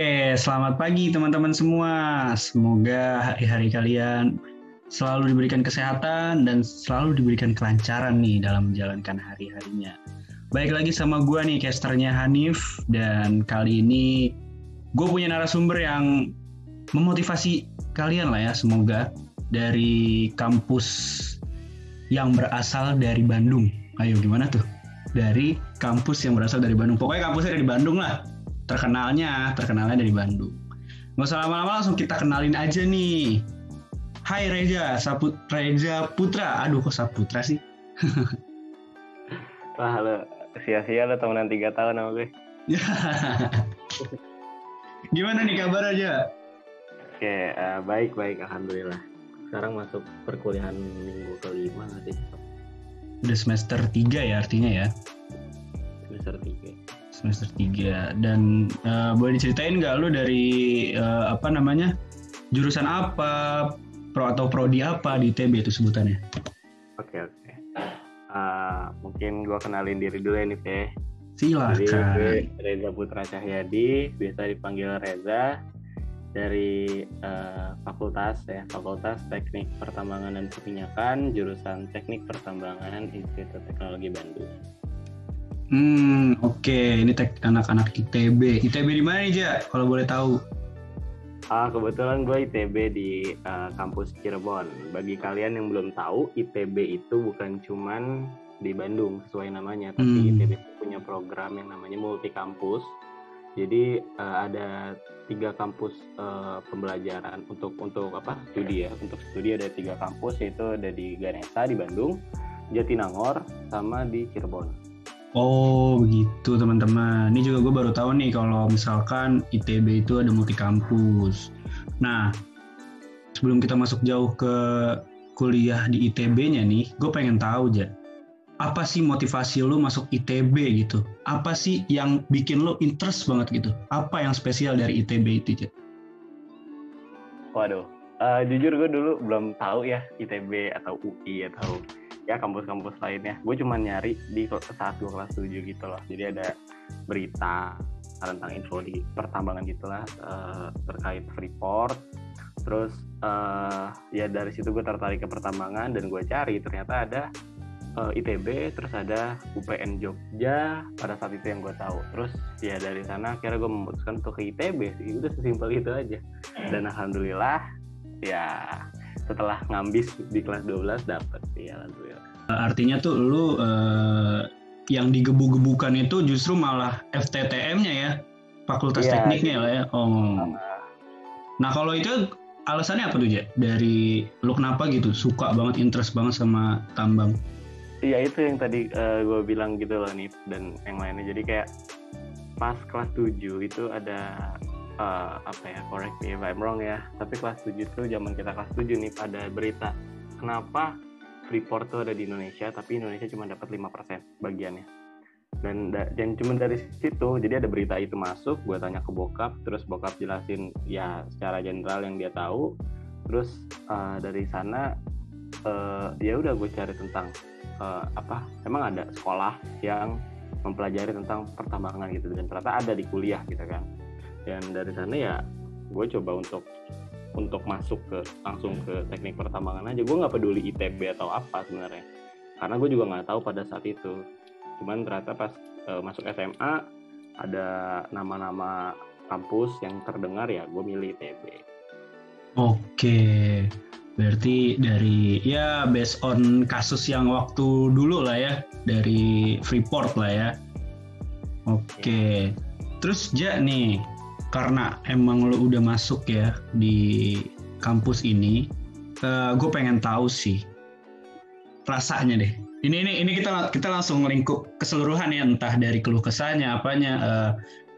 Oke, selamat pagi teman-teman semua. Semoga hari-hari kalian selalu diberikan kesehatan dan selalu diberikan kelancaran nih dalam menjalankan hari-harinya. Baik lagi sama gue nih, casternya Hanif. Dan kali ini gue punya narasumber yang memotivasi kalian lah ya, semoga. Dari kampus yang berasal dari Bandung. Ayo, gimana tuh? Dari kampus yang berasal dari Bandung. Pokoknya kampusnya dari Bandung lah terkenalnya terkenalnya dari Bandung. Nggak usah lama-lama langsung kita kenalin aja nih. Hai Reza Saput Reza Putra. Aduh kok Saputra sih? Wah lo sia-sia lo temenan tiga tahun sama gue. Gimana nih kabar aja? Oke uh, baik baik alhamdulillah. Sekarang masuk perkuliahan minggu kelima nanti udah semester tiga ya artinya ya? Semester tiga semester 3 dan uh, boleh diceritain nggak lu dari uh, apa namanya jurusan apa pro atau prodi apa di ITB itu sebutannya? Oke okay, oke. Okay. uh, eh, mungkin gua kenalin diri dulu ya nih Teh silakan. Reza Putra Cahyadi biasa dipanggil Reza dari uh, fakultas ya fakultas teknik pertambangan dan perminyakan jurusan teknik pertambangan Institut Teknologi Bandung Hmm, oke. Okay. Ini tek anak-anak ITB. ITB di mana aja? Kalau boleh tahu. Ah, kebetulan gue ITB di uh, kampus Cirebon. Bagi kalian yang belum tahu, ITB itu bukan cuman di Bandung sesuai namanya, tapi hmm. ITB itu punya program yang namanya multi kampus. Jadi uh, ada tiga kampus uh, pembelajaran untuk untuk apa studi ya. Untuk studi ada tiga kampus yaitu ada di Ganesa di Bandung, Jatinangor, sama di Cirebon. Oh begitu teman-teman. Ini juga gue baru tahu nih kalau misalkan ITB itu ada multi kampus. Nah sebelum kita masuk jauh ke kuliah di ITB-nya nih, gue pengen tahu aja apa sih motivasi lo masuk ITB gitu? Apa sih yang bikin lo interest banget gitu? Apa yang spesial dari ITB itu, Jat? Waduh, uh, jujur gue dulu belum tahu ya ITB atau UI atau ya kampus-kampus lainnya. Gue cuma nyari di saat gue kelas 7 gitu loh. Jadi ada berita tentang info di pertambangan gitulah uh, terkait Freeport. Terus uh, ya dari situ gue tertarik ke pertambangan dan gue cari. Ternyata ada uh, eh, ITB terus ada UPN Jogja pada saat itu yang gue tahu. Terus ya dari sana akhirnya gue memutuskan untuk ke ITB sih. Udah sesimpel itu aja. Dan alhamdulillah ya setelah ngambis di kelas 12 dapet ya alhamdulillah. Artinya tuh lu uh, yang digebu-gebukan itu justru malah FTTM-nya ya, Fakultas ya, Tekniknya lah ya. Oh. Nah kalau itu alasannya apa tuh ya? Dari lu kenapa gitu suka banget interest banget sama tambang? Iya itu yang tadi uh, eh, gue bilang gitu loh nih dan yang lainnya jadi kayak pas kelas 7 itu ada uh, apa ya correct me if I'm wrong ya tapi kelas 7 itu zaman kita kelas 7 nih pada berita kenapa Freeport tuh ada di Indonesia tapi Indonesia cuma dapat 5% bagiannya. Dan dan cuma dari situ jadi ada berita itu masuk gue tanya ke bokap terus bokap jelasin ya secara general yang dia tahu. Terus uh, dari sana uh, ya udah gue cari tentang uh, apa emang ada sekolah yang mempelajari tentang pertambangan gitu dan ternyata ada di kuliah gitu kan dan dari sana ya gue coba untuk untuk masuk ke langsung ke teknik pertambangan aja. Gue nggak peduli ITB atau apa sebenarnya. Karena gue juga nggak tahu pada saat itu. Cuman ternyata pas uh, masuk SMA ada nama-nama kampus yang terdengar ya gue milih ITB oke. Berarti dari ya based on kasus yang waktu dulu lah ya dari Freeport lah ya. Oke. Terus Ja nih karena emang lo udah masuk ya di kampus ini, uh, eh, gue pengen tahu sih rasanya deh. Ini ini ini kita kita langsung lingkup keseluruhan ya entah dari keluh kesahnya apanya uh,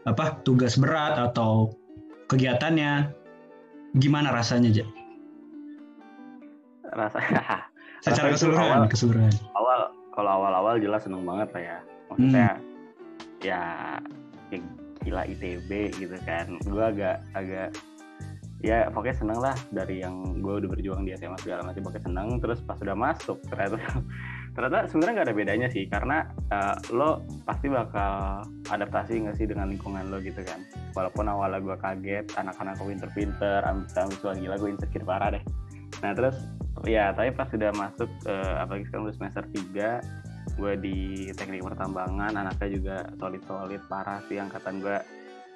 apa tugas berat atau kegiatannya gimana rasanya aja? Rasanya secara keseluruhan awal, keseluruhan. Awal kalau awal-awal jelas seneng banget lah ya. Maksudnya hmm. ya, ya gila ITB gitu kan. Gue agak agak ya pokoknya seneng lah dari yang gue udah berjuang di SMA segala macam pokoknya seneng. Terus pas udah masuk ternyata ternyata sebenarnya nggak ada bedanya sih karena uh, lo pasti bakal adaptasi nggak sih dengan lingkungan lo gitu kan. Walaupun awalnya gue kaget anak-anak gue pinter-pinter ambis-ambis gila gue insecure parah deh. Nah terus ya tapi pas sudah masuk uh, apalagi sekarang udah semester 3 gue di teknik pertambangan anaknya juga solid-solid parah sih angkatan gue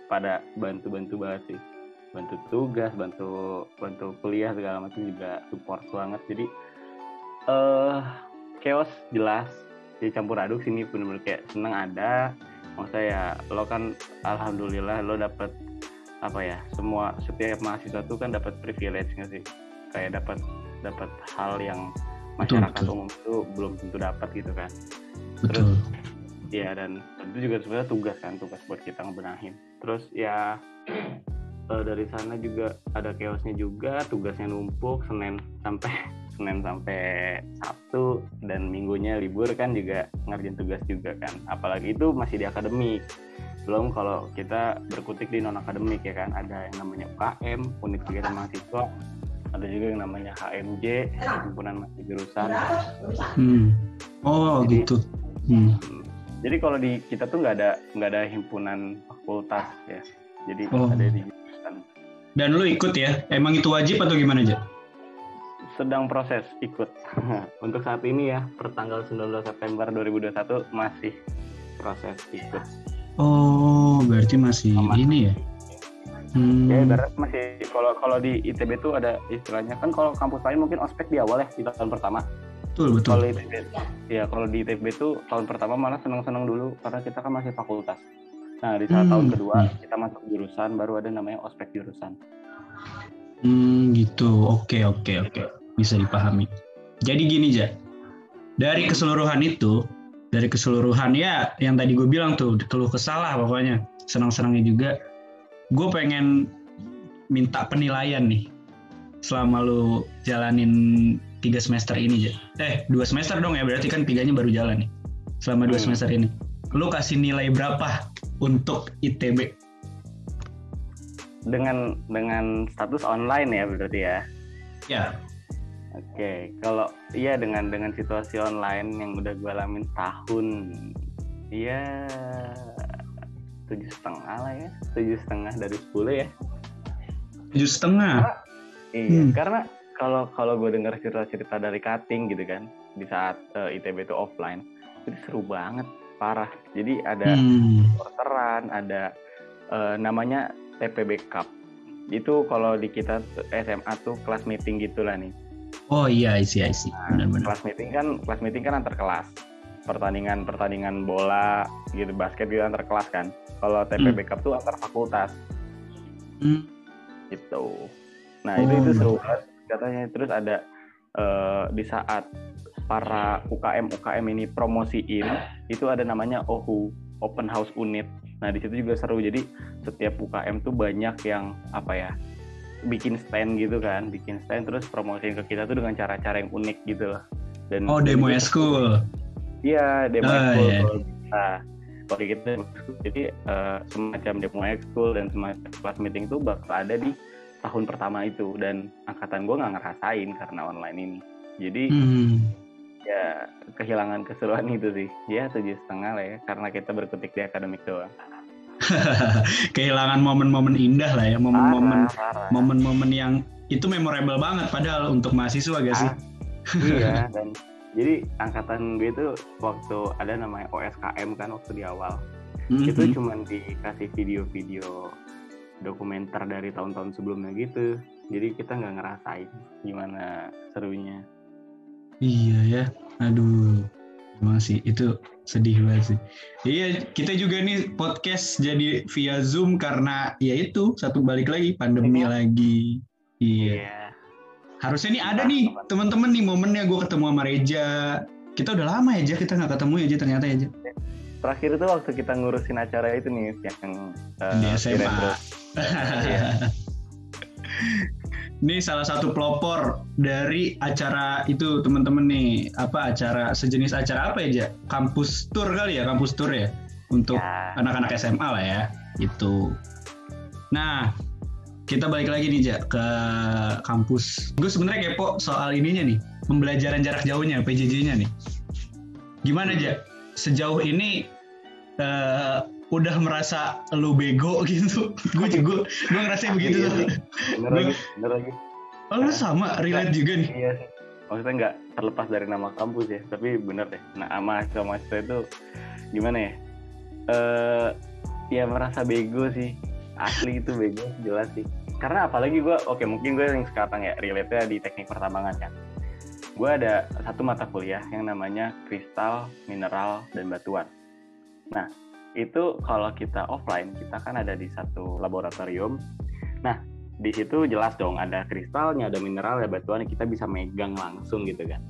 pada bantu-bantu banget sih. Bantu tugas bantu bantu kuliah segala macam juga support banget. Jadi uh, chaos jelas. Jadi campur aduk sini bener-bener kayak seneng ada. Maksudnya ya lo kan alhamdulillah lo dapet apa ya semua setiap mahasiswa tuh kan dapat privilege nggak sih? Kayak dapat dapat hal yang masyarakat betul, umum itu belum tentu dapat gitu kan. Betul. terus ya dan itu juga sebenarnya tugas kan tugas buat kita ngebenahin. Terus ya uh, dari sana juga ada chaosnya juga tugasnya numpuk senin sampai senin sampai sabtu dan minggunya libur kan juga ngerjain tugas juga kan. Apalagi itu masih di akademik. Belum kalau kita berkutik di non akademik ya kan ada yang namanya UKM unit kegiatan mahasiswa ada juga yang namanya HMJ himpunan mahasiswa jurusan hmm. oh jadi, gitu hmm. hmm. jadi kalau di kita tuh nggak ada nggak ada himpunan fakultas ya jadi oh. ada di jurusan dan lu ikut ya emang itu wajib atau gimana aja sedang proses ikut untuk saat ini ya pertanggal 19 September 2021 masih proses ikut oh berarti masih Sama. ini ya Hmm. Ya ibarat masih kalau kalau di ITB itu ada istilahnya kan kalau kampus lain mungkin ospek di awal ya di tahun pertama. Betul betul. Kalau ITB ya kalau di ITB itu tahun pertama malah senang-senang dulu karena kita kan masih fakultas. Nah di saat hmm. tahun kedua kita masuk jurusan baru ada namanya ospek jurusan. Hmm gitu. Oke oke oke. Bisa dipahami. Jadi gini ja. Dari keseluruhan itu, dari keseluruhan ya yang tadi gue bilang tuh keluh kesah lah pokoknya. Senang-senangnya juga gue pengen minta penilaian nih selama lu jalanin tiga semester ini aja. Eh dua semester dong ya berarti kan tiganya baru jalan nih selama dua hmm. semester ini. Lu kasih nilai berapa untuk ITB? Dengan dengan status online ya berarti ya? Ya. Oke, okay. kalau iya dengan dengan situasi online yang udah gue alamin tahun, iya tujuh setengah lah ya. Tujuh setengah dari sepuluh ya. Tujuh setengah? Iya hmm. karena kalau kalau gue dengar cerita-cerita dari cutting gitu kan di saat uh, eh, ITB itu offline itu seru banget parah. Jadi ada hmm. ada uh, namanya TPB Cup. Itu kalau di kita SMA tuh kelas meeting gitulah nih. Oh iya isi isi nah, kelas meeting kan kelas meeting kan antar kelas pertandingan pertandingan bola gitu basket gitu antar kelas kan. Kalau TPB hmm. Cup tuh antar fakultas. Hmm. gitu. Nah oh. itu itu seru banget. Katanya terus ada uh, di saat para UKM UKM ini promosiin itu ada namanya OHU Open House Unit. Nah di situ juga seru. Jadi setiap UKM tuh banyak yang apa ya bikin stand gitu kan. Bikin stand terus promosiin ke kita tuh dengan cara-cara yang unik gitu loh. Dan oh demo school Iya, demo oh, ekskul iya. Nah, kalau gitu jadi uh, semacam demo ekskul dan semacam kelas meeting itu bakal ada di tahun pertama itu dan angkatan gue nggak ngerasain karena online ini. Jadi hmm. ya kehilangan keseruan itu sih. Ya tujuh setengah lah ya karena kita berkutik di akademik doang. kehilangan momen-momen indah lah ya, momen-momen momen-momen yang itu memorable banget padahal untuk mahasiswa gak sih? Ah, iya dan jadi angkatan gue itu waktu ada namanya OSKM kan waktu di awal. Mm-hmm. itu cuma dikasih video-video dokumenter dari tahun-tahun sebelumnya gitu. Jadi kita nggak ngerasain gimana serunya. Iya ya. Aduh. Emang sih itu sedih banget sih. Iya kita juga nih podcast jadi via zoom karena ya itu satu balik lagi pandemi ya. lagi. Iya. Yeah harusnya nih ada nih teman-teman. nih momennya gue ketemu sama Reja. Kita udah lama ya kita nggak ketemu ya ternyata ya terakhir itu waktu kita ngurusin acara itu nih yang uh, di SMA Ini salah satu pelopor dari acara itu teman-teman nih. Apa acara sejenis acara apa ya kampus tour kali ya kampus tour ya? Untuk ya. anak-anak ya. SMA lah ya itu. Nah kita balik lagi nih Ja ke kampus. Gue sebenarnya kepo soal ininya nih, pembelajaran jarak jauhnya PJJ-nya nih. gimana aja sejauh ini uh, udah merasa lu bego gitu? Gue juga gue ngerasa begitu. Iya, iya. bener lagi bener lagi. Oh lu sama? Relate juga nih. Iya sih maksudnya nggak terlepas dari nama kampus ya tapi bener deh. Nah mahasiswa mahasiswa itu gimana ya? Eh ya merasa bego sih asli itu bego. Jelas sih. Karena apalagi gue oke mungkin gue yang sekarang ya relate nya di teknik pertambangan kan. Gue ada satu mata kuliah yang namanya kristal mineral dan batuan. Nah itu kalau kita offline kita kan ada di satu laboratorium. Nah di situ jelas dong ada kristalnya, ada mineral, ada batuan kita bisa megang langsung gitu kan.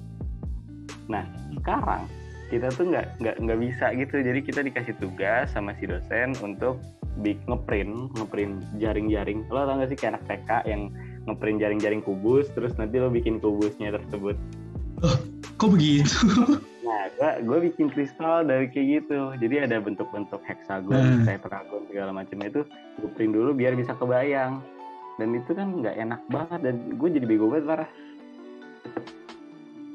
Nah sekarang kita tuh nggak nggak nggak bisa gitu, jadi kita dikasih tugas sama si dosen untuk big ngeprint ngeprint jaring-jaring. Lo tau gak sih kayak anak TK yang ngeprint jaring-jaring kubus, terus nanti lo bikin kubusnya tersebut. kok begitu Nah, gua gua bikin kristal dari kayak gitu. Jadi ada bentuk-bentuk heksagon, Hmm. tetragon segala macam itu gue print dulu biar bisa kebayang. Dan itu kan nggak enak banget dan gue jadi bego banget parah.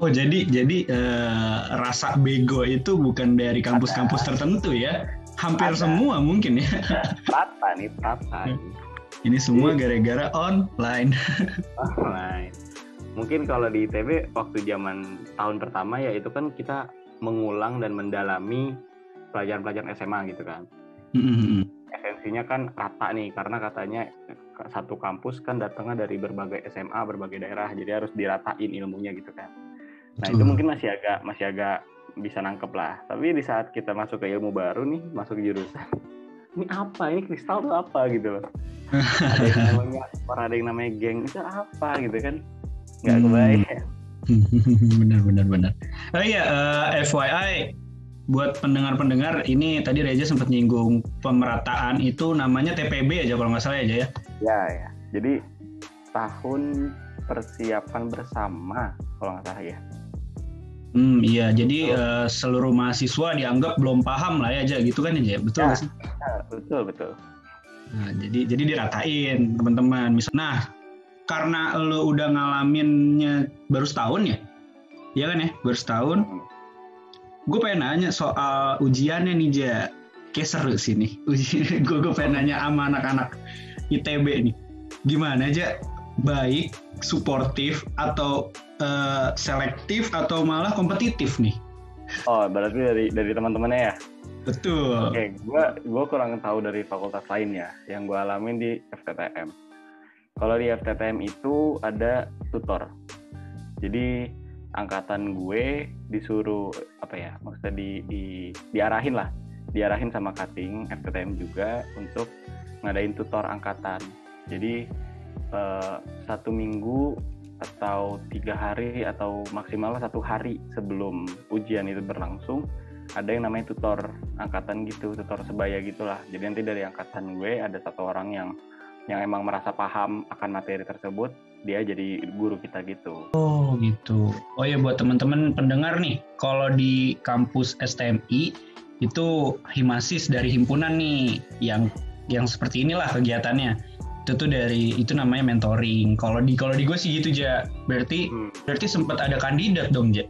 oh jadi jadi eh, rasa bego itu bukan dari kampus-kampus tertentu ya hampir Ada. semua mungkin ya Rata nih, rata. nih. ini semua gara-gara online Online. Mungkin kalau di ITB waktu zaman tahun pertama ya itu kan kita mengulang dan mendalami pelajaran-pelajaran SMA gitu kan. Mm-mm. esensinya kan rata nih karena katanya satu kampus kan datangnya dari berbagai SMA berbagai daerah jadi harus diratain ilmunya gitu kan nah Betul. itu mungkin masih agak masih agak bisa nangkep lah. Tapi di saat kita masuk ke ilmu baru nih masuk ke jurusan ini apa? Ini kristal tuh apa gitu loh. Ada yang namanya ada yang namanya geng itu apa gitu kan? Nggak Hmm. kebayang. Benar benar benar. Oh iya eh, FYI buat pendengar-pendengar ini tadi Reza sempat nyinggung pemerataan itu namanya TPB aja kalau nggak salah aja ya? Ya ya. Jadi tahun persiapan bersama kalau nggak salah ya hmm iya jadi Betul. eh, seluruh mahasiswa dianggap belum paham lah ya aja gitu kan aja betul Ya. sih Nah, betul betul Nah, jadi jadi diratain teman-teman. Misal, nah karena lo udah ngalaminnya baru setahun ya, Iya kan ya, baru setahun. Gue pengen nanya soal ujiannya nih Ja. Kayak seru sih nih. Gue gue pengen nanya sama anak-anak ITB nih. Gimana aja? Baik, suportif atau eh, selektif atau malah kompetitif nih? Oh, berarti dari dari teman-temannya ya? Betul. Oke, gua gua kurang tahu dari fakultas lain ya. Yang gua alamin di FTTM. Kalau di FTTM itu ada tutor. Jadi angkatan gue disuruh apa ya? Maksudnya di, di diarahin lah, diarahin sama cutting FTTM juga untuk ngadain tutor angkatan. Jadi eh, satu minggu atau tiga hari atau maksimalnya satu hari sebelum ujian itu berlangsung ada yang namanya tutor angkatan gitu, tutor sebaya gitulah. Jadi nanti dari angkatan gue ada satu orang yang yang emang merasa paham akan materi tersebut, dia jadi guru kita gitu. Oh gitu. Oh ya buat teman-teman pendengar nih, kalau di kampus STMI itu himasis dari himpunan nih yang yang seperti inilah kegiatannya. Itu tuh dari itu namanya mentoring. Kalau di kalau di gue sih gitu ja. Berarti Hmm. berarti sempat ada kandidat dong ja.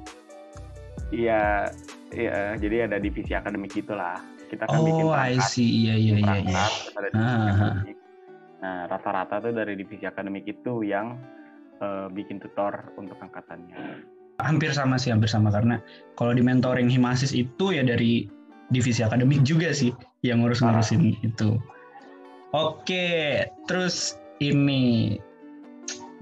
Iya, iya, jadi ada divisi akademik gitulah. Kita kan bikin Oh I perangkat, see. Iya iya iya iya. Ah, ah. akademik. Nah, rata-rata tuh dari divisi akademik itu yang eh, bikin tutor untuk angkatannya. Hampir sama sih, hampir sama karena kalau di mentoring himasis itu ya dari divisi akademik juga sih yang ngurus-ngurusin itu. Oke, terus ini.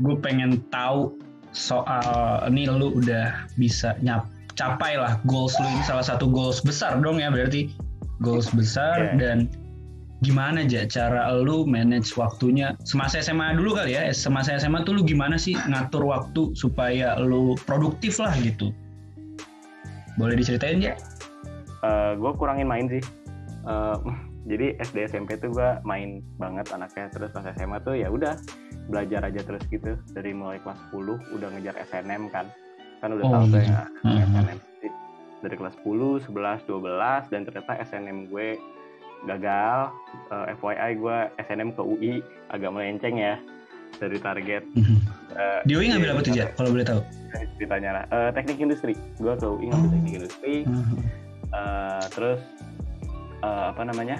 Gue pengen tahu soal ini lu udah bisa nyap capai lah goals lu ini salah satu goals besar dong ya berarti. Goals besar Iya. dan gimana aja cara lu manage waktunya? Semasa SMA dulu kali ya semasa SMA tuh lu gimana sih ngatur waktu supaya lu produktif lah gitu? Boleh diceritain ya gue kurangin main sih. Eh, jadi SD SMP tuh gue main banget anaknya terus pas SMA tuh ya udah belajar aja terus gitu dari mulai kelas 10 udah ngejar SNM kan kan udah Oh, tahu tuh ya Mhm. SNM dari kelas 10 11 12 dan ternyata SNM gue gagal Eh, FYI gue SNM ke UI agak melenceng ya dari target. Uh, di UI ngambil apa tuh, Kalau boleh tahu. Ceritanya lah. Uh, teknik industri. Gue ke UI ngambil oh. teknik industri. Uh, terus uh, apa namanya?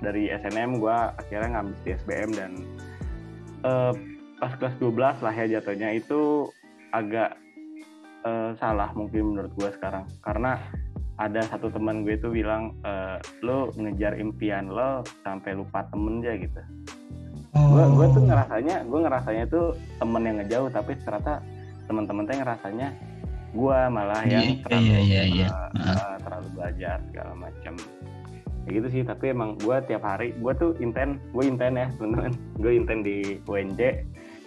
Dari SNM gue akhirnya ngambil di SBM dan uh, pas kelas 12 lah ya jatuhnya itu agak uh, salah mungkin menurut gue sekarang karena ada satu teman gue itu bilang e, lo ngejar impian lo sampai lupa temen aja gitu gue oh. gue tuh ngerasanya gue ngerasanya tuh temen yang ngejauh tapi ternyata teman-teman tuh ngerasanya gue malah yang iya, terlalu iya, iya, iya. Uh, uh, terlalu belajar segala macam ya gitu sih tapi emang gue tiap hari gue tuh inten gue inten ya teman-teman. Gue inten di UNJ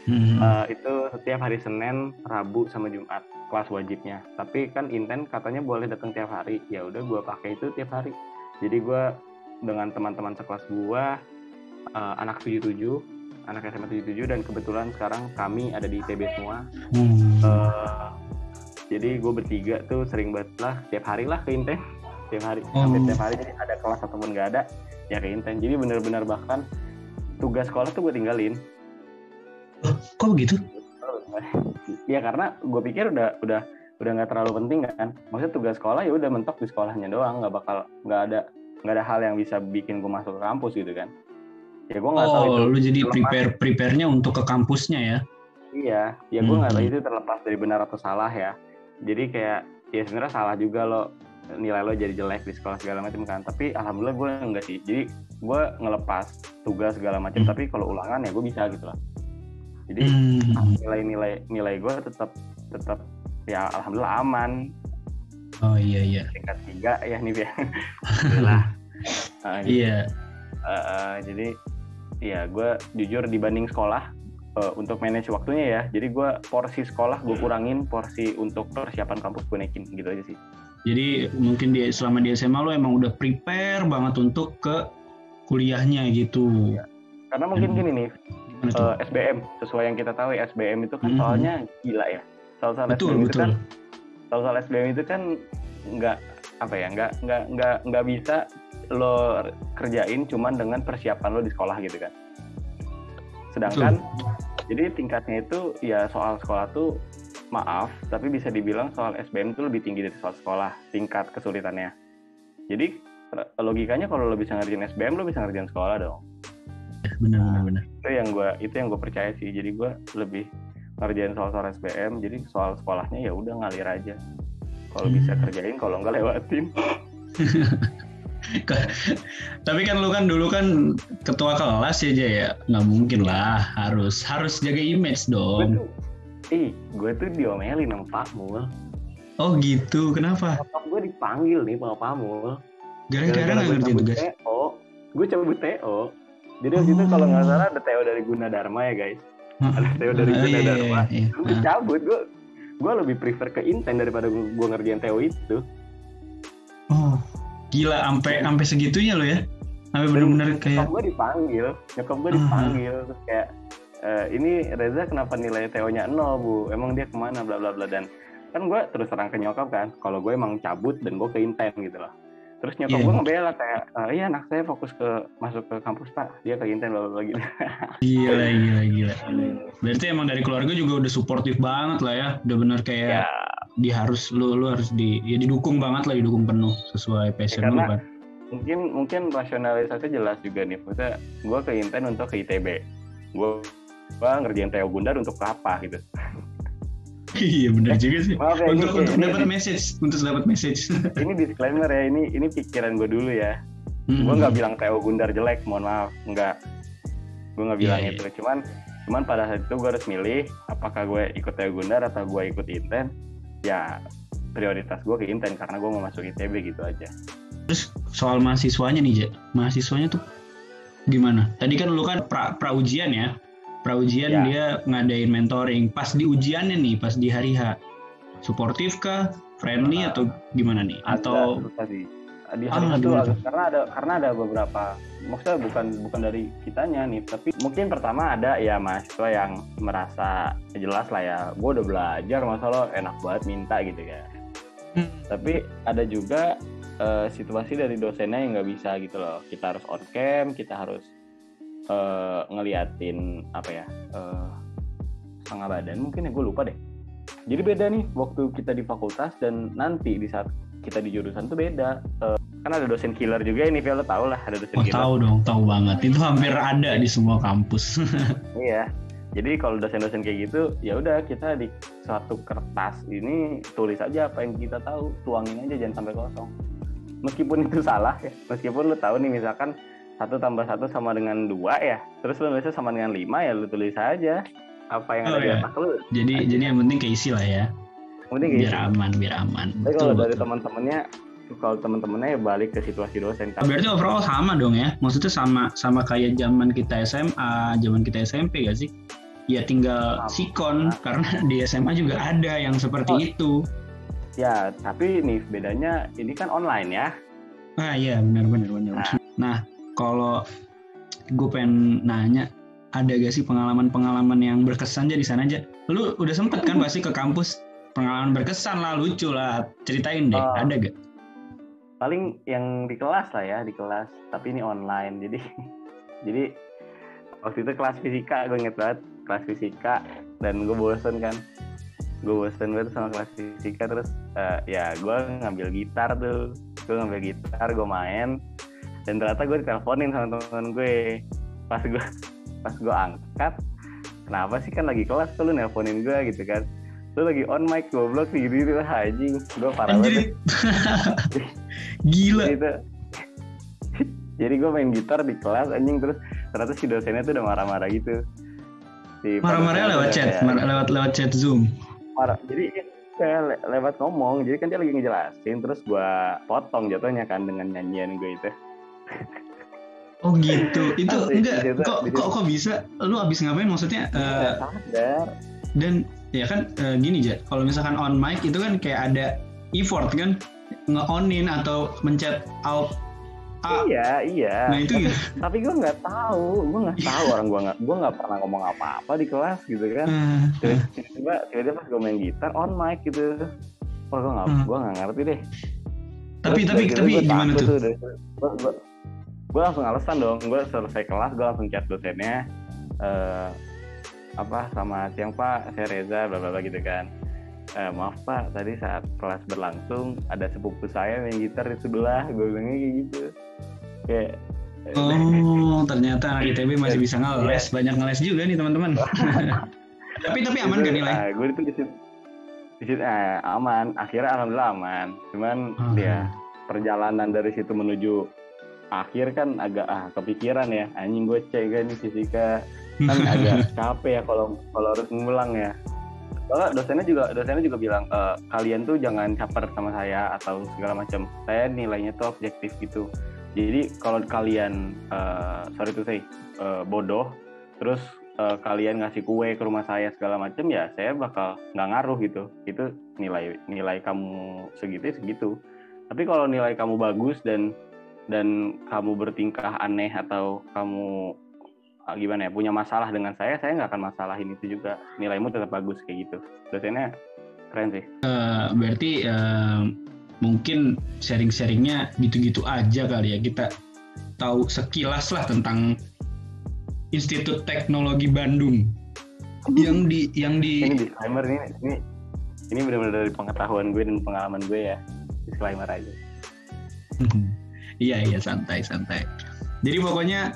hmm. uh, itu setiap hari Senin Rabu sama Jumat kelas wajibnya. Tapi kan inten katanya boleh datang tiap hari. Ya udah gue pakai itu tiap hari. Jadi gue dengan teman-teman sekelas gue uh, anak 77 anak SMA 77 dan kebetulan sekarang kami ada di ITB semua. Hmm. uh, jadi gue bertiga tuh sering banget lah tiap hari lah ke inten tiap hari. Oh. hampir tiap hari jadi ada kelas ataupun gak ada ya ke inten jadi bener-bener bahkan tugas sekolah tuh gue tinggalin. Oh, kok begitu? Ya karena gue pikir udah udah udah nggak terlalu penting kan. Maksudnya tugas sekolah ya udah mentok di sekolahnya doang. Nggak bakal nggak ada nggak ada hal yang bisa bikin gue masuk ke kampus gitu kan. Ya gue nggak oh, tahu itu lu jadi prepare prepare-nya untuk ke kampusnya ya? Iya ya gue nggak hmm. tahu itu terlepas dari benar atau salah ya. Jadi kayak ya sebenarnya salah juga lo nilai lo jadi jelek di sekolah segala macam kan. Tapi alhamdulillah gue enggak sih jadi gue ngelepas tugas segala macam. Hmm. tapi kalau ulangan ya gue bisa gitu lah. Jadi hmm. nilai-nilai nilai gue tetap tetap ya alhamdulillah aman. Oh iya iya. Tingkat tiga ya nih ya. Alhamdulillah. Uh, iya. Uh, uh, jadi ya gue jujur dibanding sekolah uh, untuk manage waktunya ya jadi gue porsi sekolah gue kurangin porsi untuk persiapan kampus gue naikin gitu aja sih jadi mungkin di selama di SMA lo emang udah prepare banget untuk ke kuliahnya gitu ya. karena mungkin gini nih uh, eh, SBM sesuai yang kita tahu ya SBM itu kan mm -hmm. soalnya gila ya soal-soal SBM betul. itu kan soal-soal SBM itu kan nggak apa ya nggak nggak nggak nggak bisa lo kerjain cuman dengan persiapan lo di sekolah gitu kan sedangkan betul. jadi tingkatnya itu ya soal sekolah tuh maaf tapi bisa dibilang soal SBM itu lebih tinggi dari soal sekolah tingkat kesulitannya. Jadi logikanya kalau lo bisa ngerjain SBM lo bisa ngerjain sekolah dong. Benar benar benar. Itu yang gue itu yang gue percaya sih. Jadi gue lebih ngerjain soal-soal SBM jadi soal sekolahnya ya udah ngalir aja. Kalau hmm. bisa kerjain kalau nggak lewatin. Tapi kan lu kan dulu kan ketua kelas ya Jay ya? Nggak mungkin lah harus harus jaga image dong ih gue tuh diomelin sama Pak Mul oh gitu kenapa gue dipanggil nih sama Pak Mul gara-gara nggak ngerjain tugas TO gue cabut TO jadi waktu oh. itu kalau nggak salah ada Teo dari Guna Dharma ya guys. Ada Teo dari Guna iya, Dharma. Iya, iya. Gue cabut, gue gue lebih prefer ke Inten daripada gue ngerjain Teo itu. Oh, gila, sampai sampai segitunya lo ya? Sampai benar-benar kayak. Nyokap gue dipanggil, nyokap gue dipanggil, uh. terus kayak e, ini Reza kenapa nilai Teo-nya nol bu? Emang dia ke mana? Bla bla bla dan kan gue terus terang ke nyokap kan, kalau gue emang cabut dan gue ke Inten gitu loh terus nyokap yeah. gue ngebela kayak uh, iya anak saya fokus ke masuk ke kampus pak dia ke Inten bla bla gitu gila gila gila berarti emang dari keluarga juga udah suportif banget lah ya udah bener kayak yeah. di harus lu lu harus di ya didukung banget lah didukung penuh sesuai passion ya, lu kan mungkin mungkin rasionalisasi jelas juga nih maksudnya gue ke Inten untuk ke ITB gue gue ngerjain Teo Gundar untuk apa gitu iya benar juga sih. Maaf ya, untuk ini, untuk dapat message, untuk dapat message. ini disclaimer ya, ini ini pikiran gue dulu ya. Hmm. Gue nggak bilang Theo Gundar jelek, mohon maaf, nggak. Gue nggak bilang yeah, itu. Yeah. Cuman cuman pada saat itu gue harus milih apakah gue ikut Theo Gundar atau gue ikut Inten. Ya prioritas gue ke Inten karena gue mau masuk ITB gitu aja. Terus soal mahasiswanya nih, Jack. Mahasiswanya tuh gimana? Tadi kan lu kan pra, pra ujian ya Praujian ya. dia ngadain mentoring. Pas di ujiannya nih, pas di hari H, suportif kah, friendly nah, atau gimana nih? Ada, atau tadi di hari ah, itu ada, karena ada karena ada beberapa maksudnya bukan bukan dari kitanya nih tapi mungkin pertama ada ya mahasiswa yang merasa jelas lah ya gue udah belajar masa lo enak banget minta gitu ya hmm. tapi ada juga uh, situasi dari dosennya yang nggak bisa gitu loh kita harus on cam kita harus uh, ngeliatin apa ya uh, setengah badan mungkin ya gue lupa deh. Jadi beda nih waktu kita di fakultas dan nanti di saat kita di jurusan tuh beda. Uh, kan ada dosen killer juga ini Via lo tau lah ada dosen oh, killer. tahu dong tahu banget. Itu hampir ada di semua kampus. Iya. Jadi kalau dosen-dosen kayak gitu ya udah kita di suatu kertas ini tulis aja apa yang kita tahu tuangin aja jangan sampai kosong. Meskipun itu salah ya meskipun lu tahu nih misalkan satu tambah satu sama dengan dua ya. Terus lu nulisnya sama dengan lima ya lu tulis aja apa yang Oh, ada di iya. otak lu. Jadi jadi yang penting keisi lah ya. Penting kayak biar aman biar aman. Tapi kalau dari teman-temannya kalau teman-temannya ya balik ke situasi dosen kan. Berarti overall sama dong ya? Maksudnya sama sama kayak zaman kita SMA zaman kita SMP gak sih? Ya tinggal Sama. sikon karena di SMA juga ada yang seperti Oh. itu. Ya tapi nih bedanya ini kan online ya. Ah iya benar benar benar. Nah. nah kalau gue pengen nanya ada gak sih pengalaman-pengalaman yang berkesan? Aja di sana aja. Lu udah sempet kan pasti ke kampus pengalaman berkesan lah lucu lah ceritain deh Oh. ada gak? Paling yang di kelas lah ya di kelas. Tapi ini online jadi jadi waktu itu kelas fisika gue inget banget kelas fisika. Dan gue bosen kan gue bosen banget sama kelas fisika. Terus eh, ya gue ngambil gitar tuh gue ngambil gitar gue main dan ternyata gue diteleponin sama teman gue. Pas gue pas gue angkat kenapa sih? Kan lagi kelas tuh lu nelponin gue gitu kan. Lu lagi on mic goblok sih gitu gitu. Anjing gue parah banget. Gila. Itu jadi gue main gitar di kelas anjing terus ternyata si dosennya tuh udah marah-marah gitu. Si dosennya lewat chat? kayak mar- lewat lewat chat zoom? Marah. Jadi le- lewat ngomong. Jadi kan dia lagi ngejelasin terus gue potong jatuhnya kan dengan nyanyian gue itu Oh gitu, itu Asli, enggak. kok kok kok bisa? Lu abis ngapain? Maksudnya eh, Nggak sadar dan ya kan eh, gini aja, kalau misalkan on mic itu kan kayak ada effort kan? Nge-onin atau mencet alt A. iya iya. Nah itu gitu. tapi gue nggak tahu. Gue nggak tahu orang gue nggak gue nggak pernah ngomong apa-apa di kelas gitu kan. Eh, Terus tiba-tiba tiba-tiba pas gue main gitar on mic gitu. Wah gue nggak Hmm. gue nggak ngerti deh. Tapi Terus tapi situ tapi gimana takut tuh? Gua langsung alasan dong gue selesai kelas gue langsung chat dosennya eh apa sama siang pak saya Reza bla bla bla gitu kan eh, maaf pak tadi saat kelas berlangsung ada sepupu saya main gitar di sebelah gue bilangnya kayak gitu kayak Oh ternyata anak ITB masih bisa ngeles, Iya. banyak ngeles juga nih teman-teman. tapi tapi aman kan nilai? Ah, gue itu di situ, di situ eh, aman. Akhirnya alhamdulillah aman. Cuman Ah. dia perjalanan dari situ menuju akhir kan agak ah kepikiran ya. Anjing gue cek kan nih fisika kan agak capek ya kalau kalau harus ngulang ya. Soalnya dosennya juga dosennya juga bilang e, kalian tuh jangan caper sama saya atau segala macam. Saya nilainya tuh objektif gitu. Jadi kalau kalian eh, sorry to say eh, bodoh, terus eh, kalian ngasih kue ke rumah saya segala macam ya saya bakal nggak ngaruh gitu. Itu nilai nilai kamu segitu ya segitu. Tapi kalau nilai kamu bagus dan dan kamu bertingkah aneh atau kamu ah, gimana ya punya masalah dengan saya, saya nggak akan masalahin itu juga. Nilaimu tetap bagus kayak gitu. Dosennya keren sih. Eh, berarti eh, mungkin sharing-sharingnya gitu-gitu aja kali ya kita tahu sekilas lah tentang Institut Teknologi Bandung yang di yang di Ini disclaimer ini ini ini benar-benar dari pengetahuan gue dan pengalaman gue ya. Disclaimer aja. Iya iya santai santai jadi pokoknya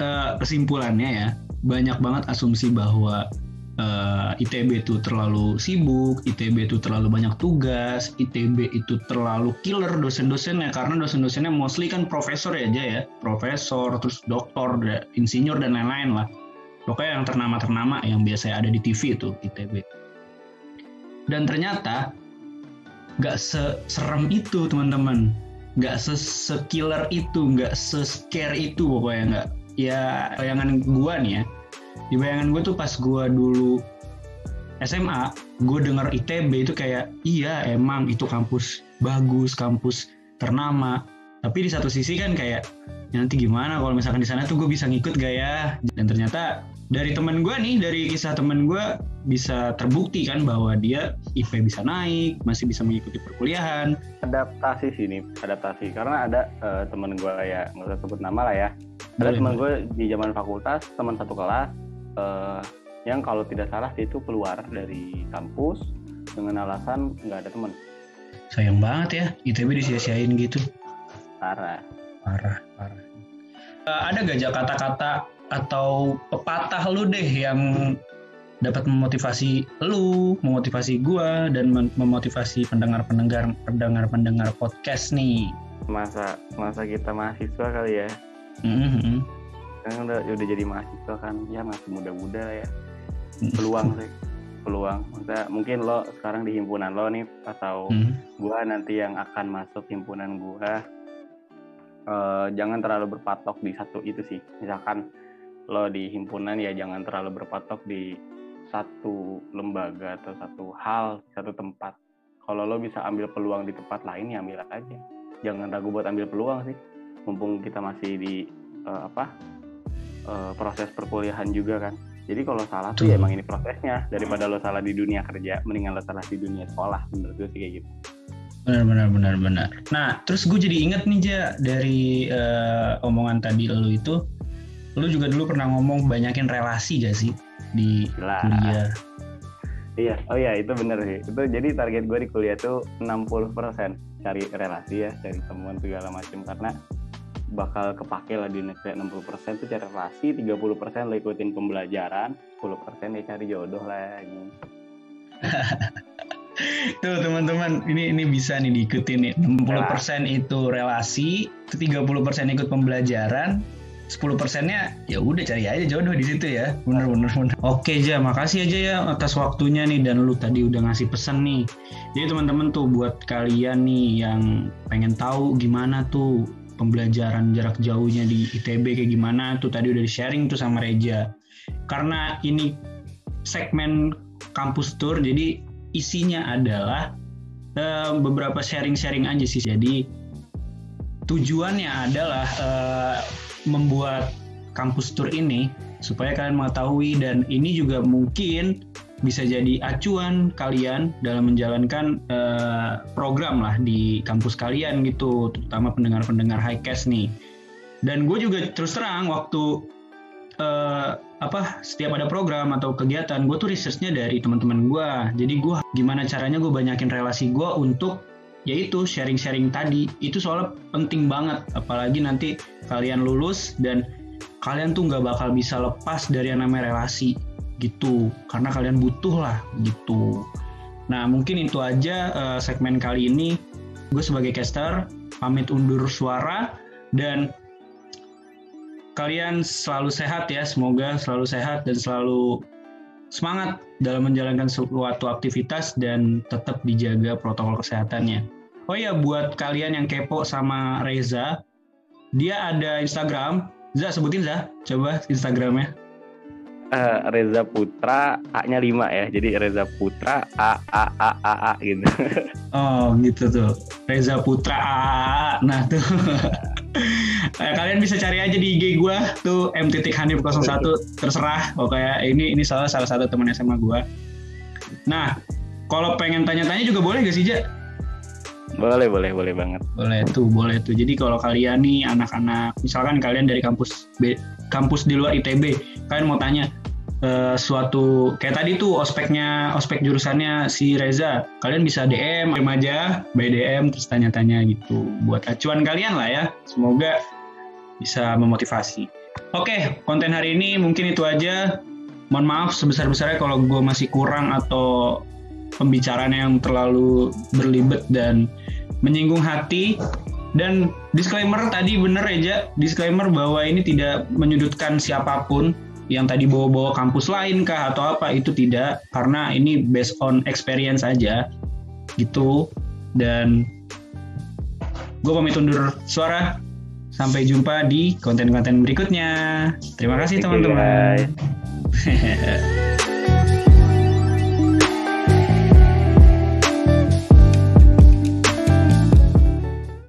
eh, kesimpulannya ya banyak banget asumsi bahwa eh, ITB itu terlalu sibuk, ITB itu terlalu banyak tugas, ITB itu terlalu killer dosen-dosennya karena dosen-dosennya mostly kan profesor ya aja ya, profesor, terus doktor, insinyur dan lain-lain lah. Pokoknya yang ternama-ternama yang biasanya ada di TV itu ITB. Dan ternyata nggak seserem itu teman-teman, nggak se-killer itu, nggak se-scare itu pokoknya nggak. Ya bayangan gua nih ya, di bayangan gue tuh pas gue dulu SMA gue denger ITB itu kayak iya emang itu kampus bagus kampus ternama. Tapi di satu sisi kan kayak ya nanti gimana kalau misalkan di sana tuh gue bisa ngikut gak ya? Dan ternyata dari temen gue nih dari kisah temen gue bisa terbukti kan bahwa dia IP bisa naik masih bisa mengikuti perkuliahan. Adaptasi sih ini adaptasi. Karena ada eh, temen gue ya nggak usah sebut nama lah ya. Ada teman gue di zaman fakultas teman satu kelas eh, yang kalau tidak salah dia itu keluar dari kampus dengan alasan nggak ada teman Sayang banget ya, ITB disia-siain gitu. parah. Parah, parah. Eh, ada gak Jak, kata-kata atau pepatah lu deh yang dapat memotivasi lu, memotivasi gua dan mem- memotivasi pendengar-pendengar pendengar-pendengar podcast nih. masa masa kita mahasiswa kali ya Mhm. kan udah udah jadi mahasiswa kan ya masih muda-muda lah ya peluang sih peluang Maksudnya, mungkin lo sekarang di himpunan lo nih atau Mhm. gua nanti yang akan masuk himpunan gua eh, jangan terlalu berpatok di satu itu sih misalkan lo di himpunan ya jangan terlalu berpatok di satu lembaga atau satu hal satu tempat. Kalau lo bisa ambil peluang di tempat lain ya ambil aja. Jangan ragu buat ambil peluang sih. Mumpung kita masih di eh, apa eh, proses perkuliahan juga kan. Jadi kalau salah tuh ya emang ini prosesnya. Daripada lo salah di dunia kerja mendingan lo salah di dunia sekolah. Menurut gue sih kayak gitu. Benar, benar, benar, benar. Nah, terus gue jadi inget nih Ja dari eh, omongan tadi lu itu, lu juga dulu pernah ngomong banyakin relasi gak sih di Jelas. kuliah? Iya, oh iya itu bener sih. Itu jadi target gue di kuliah tuh 60% cari relasi ya, cari temuan segala macam karena bakal kepake lah di negeri 60% tuh cari relasi, 30% lo ikutin pembelajaran, 10% ya cari jodoh lah. Gitu. Tuh teman-teman, ini ini bisa nih diikutin nih. 60% itu relasi, 30% ikut pembelajaran, 10 persennya ya udah cari aja jodoh di situ ya. Bener bener bener. Oke Ja, makasih aja ya atas waktunya nih dan lu tadi udah ngasih pesan nih. Jadi teman-teman tuh buat kalian nih yang pengen tahu gimana tuh pembelajaran jarak jauhnya di ITB kayak gimana tuh tadi udah di sharing tuh sama Reja. Karena ini segmen kampus tour jadi isinya adalah eh, beberapa sharing-sharing aja sih. Jadi tujuannya adalah eh, membuat kampus tour ini supaya kalian mengetahui dan ini juga mungkin bisa jadi acuan kalian dalam menjalankan eh, program lah di kampus kalian gitu, terutama pendengar-pendengar highcast nih. Dan gue juga terus terang waktu eh, apa setiap ada program atau kegiatan gue tuh researchnya dari teman-teman gue. Jadi gue gimana caranya gue banyakin relasi gue untuk yaitu sharing-sharing tadi. Itu soalnya penting banget. Apalagi nanti kalian lulus dan kalian tuh nggak bakal bisa lepas dari yang namanya relasi gitu. Karena kalian butuh lah gitu. Nah mungkin itu aja eh, segmen kali ini. Gue sebagai caster pamit undur suara dan kalian selalu sehat ya. Semoga selalu sehat dan selalu semangat dalam menjalankan suatu aktivitas dan tetap dijaga protokol kesehatannya. Oh ya buat kalian yang kepo sama Reza, dia ada Instagram. Za sebutin Za, coba Instagramnya. Eh, Reza Putra A-nya 5 ya. Jadi Reza Putra A A A A A gitu. Oh gitu tuh, Reza Putra. AA. Nah tuh, kalian bisa cari aja di IG gue tuh M titik Hanif 01 terserah. Pokoknya ini ini salah salah satu teman SMA gue. Nah kalau pengen tanya-tanya juga boleh gak sih Ja? boleh, boleh, boleh banget. Boleh tuh, boleh tuh. Jadi kalau kalian nih anak-anak, misalkan kalian dari kampus B, kampus di luar ITB, kalian mau tanya eh, suatu kayak tadi tuh ospeknya, ospek jurusannya si Reza, kalian bisa DM, kirim aja by DM terus tanya-tanya gitu. Buat acuan kalian lah ya. Semoga bisa memotivasi. Oke, konten hari ini mungkin itu aja. Mohon maaf sebesar-besarnya kalau gue masih kurang atau pembicaraan yang terlalu berlibet dan menyinggung hati dan disclaimer tadi bener Reja disclaimer bahwa ini tidak menyudutkan siapa pun yang tadi bawa-bawa kampus lain kah atau apa itu tidak. Karena ini based on experience aja gitu. Dan gue pamit undur suara. Sampai jumpa di konten-konten berikutnya. Terima kasih teman-teman